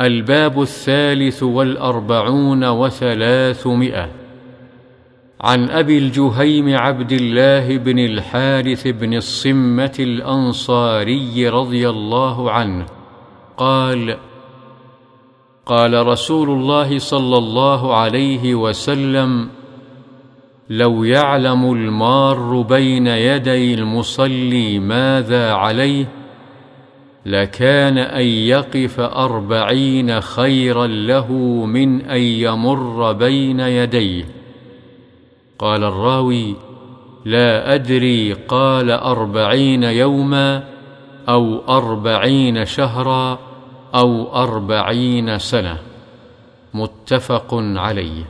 الباب الثالث والأربعون وثلاثمائة. عن أبي الجهيم عبد الله بن الحارث بن الصمة الأنصاري رضي الله عنه قال قال رسول الله صلى الله عليه وسلم لو يعلم المار بين يدي المصلي ماذا عليه لكان أن يقف أربعين خيرا له من أن يمر بين يديه. قال الراوي لا أدري قال أربعين يوما أو أربعين شهرا أو أربعين سنة. متفق عليه.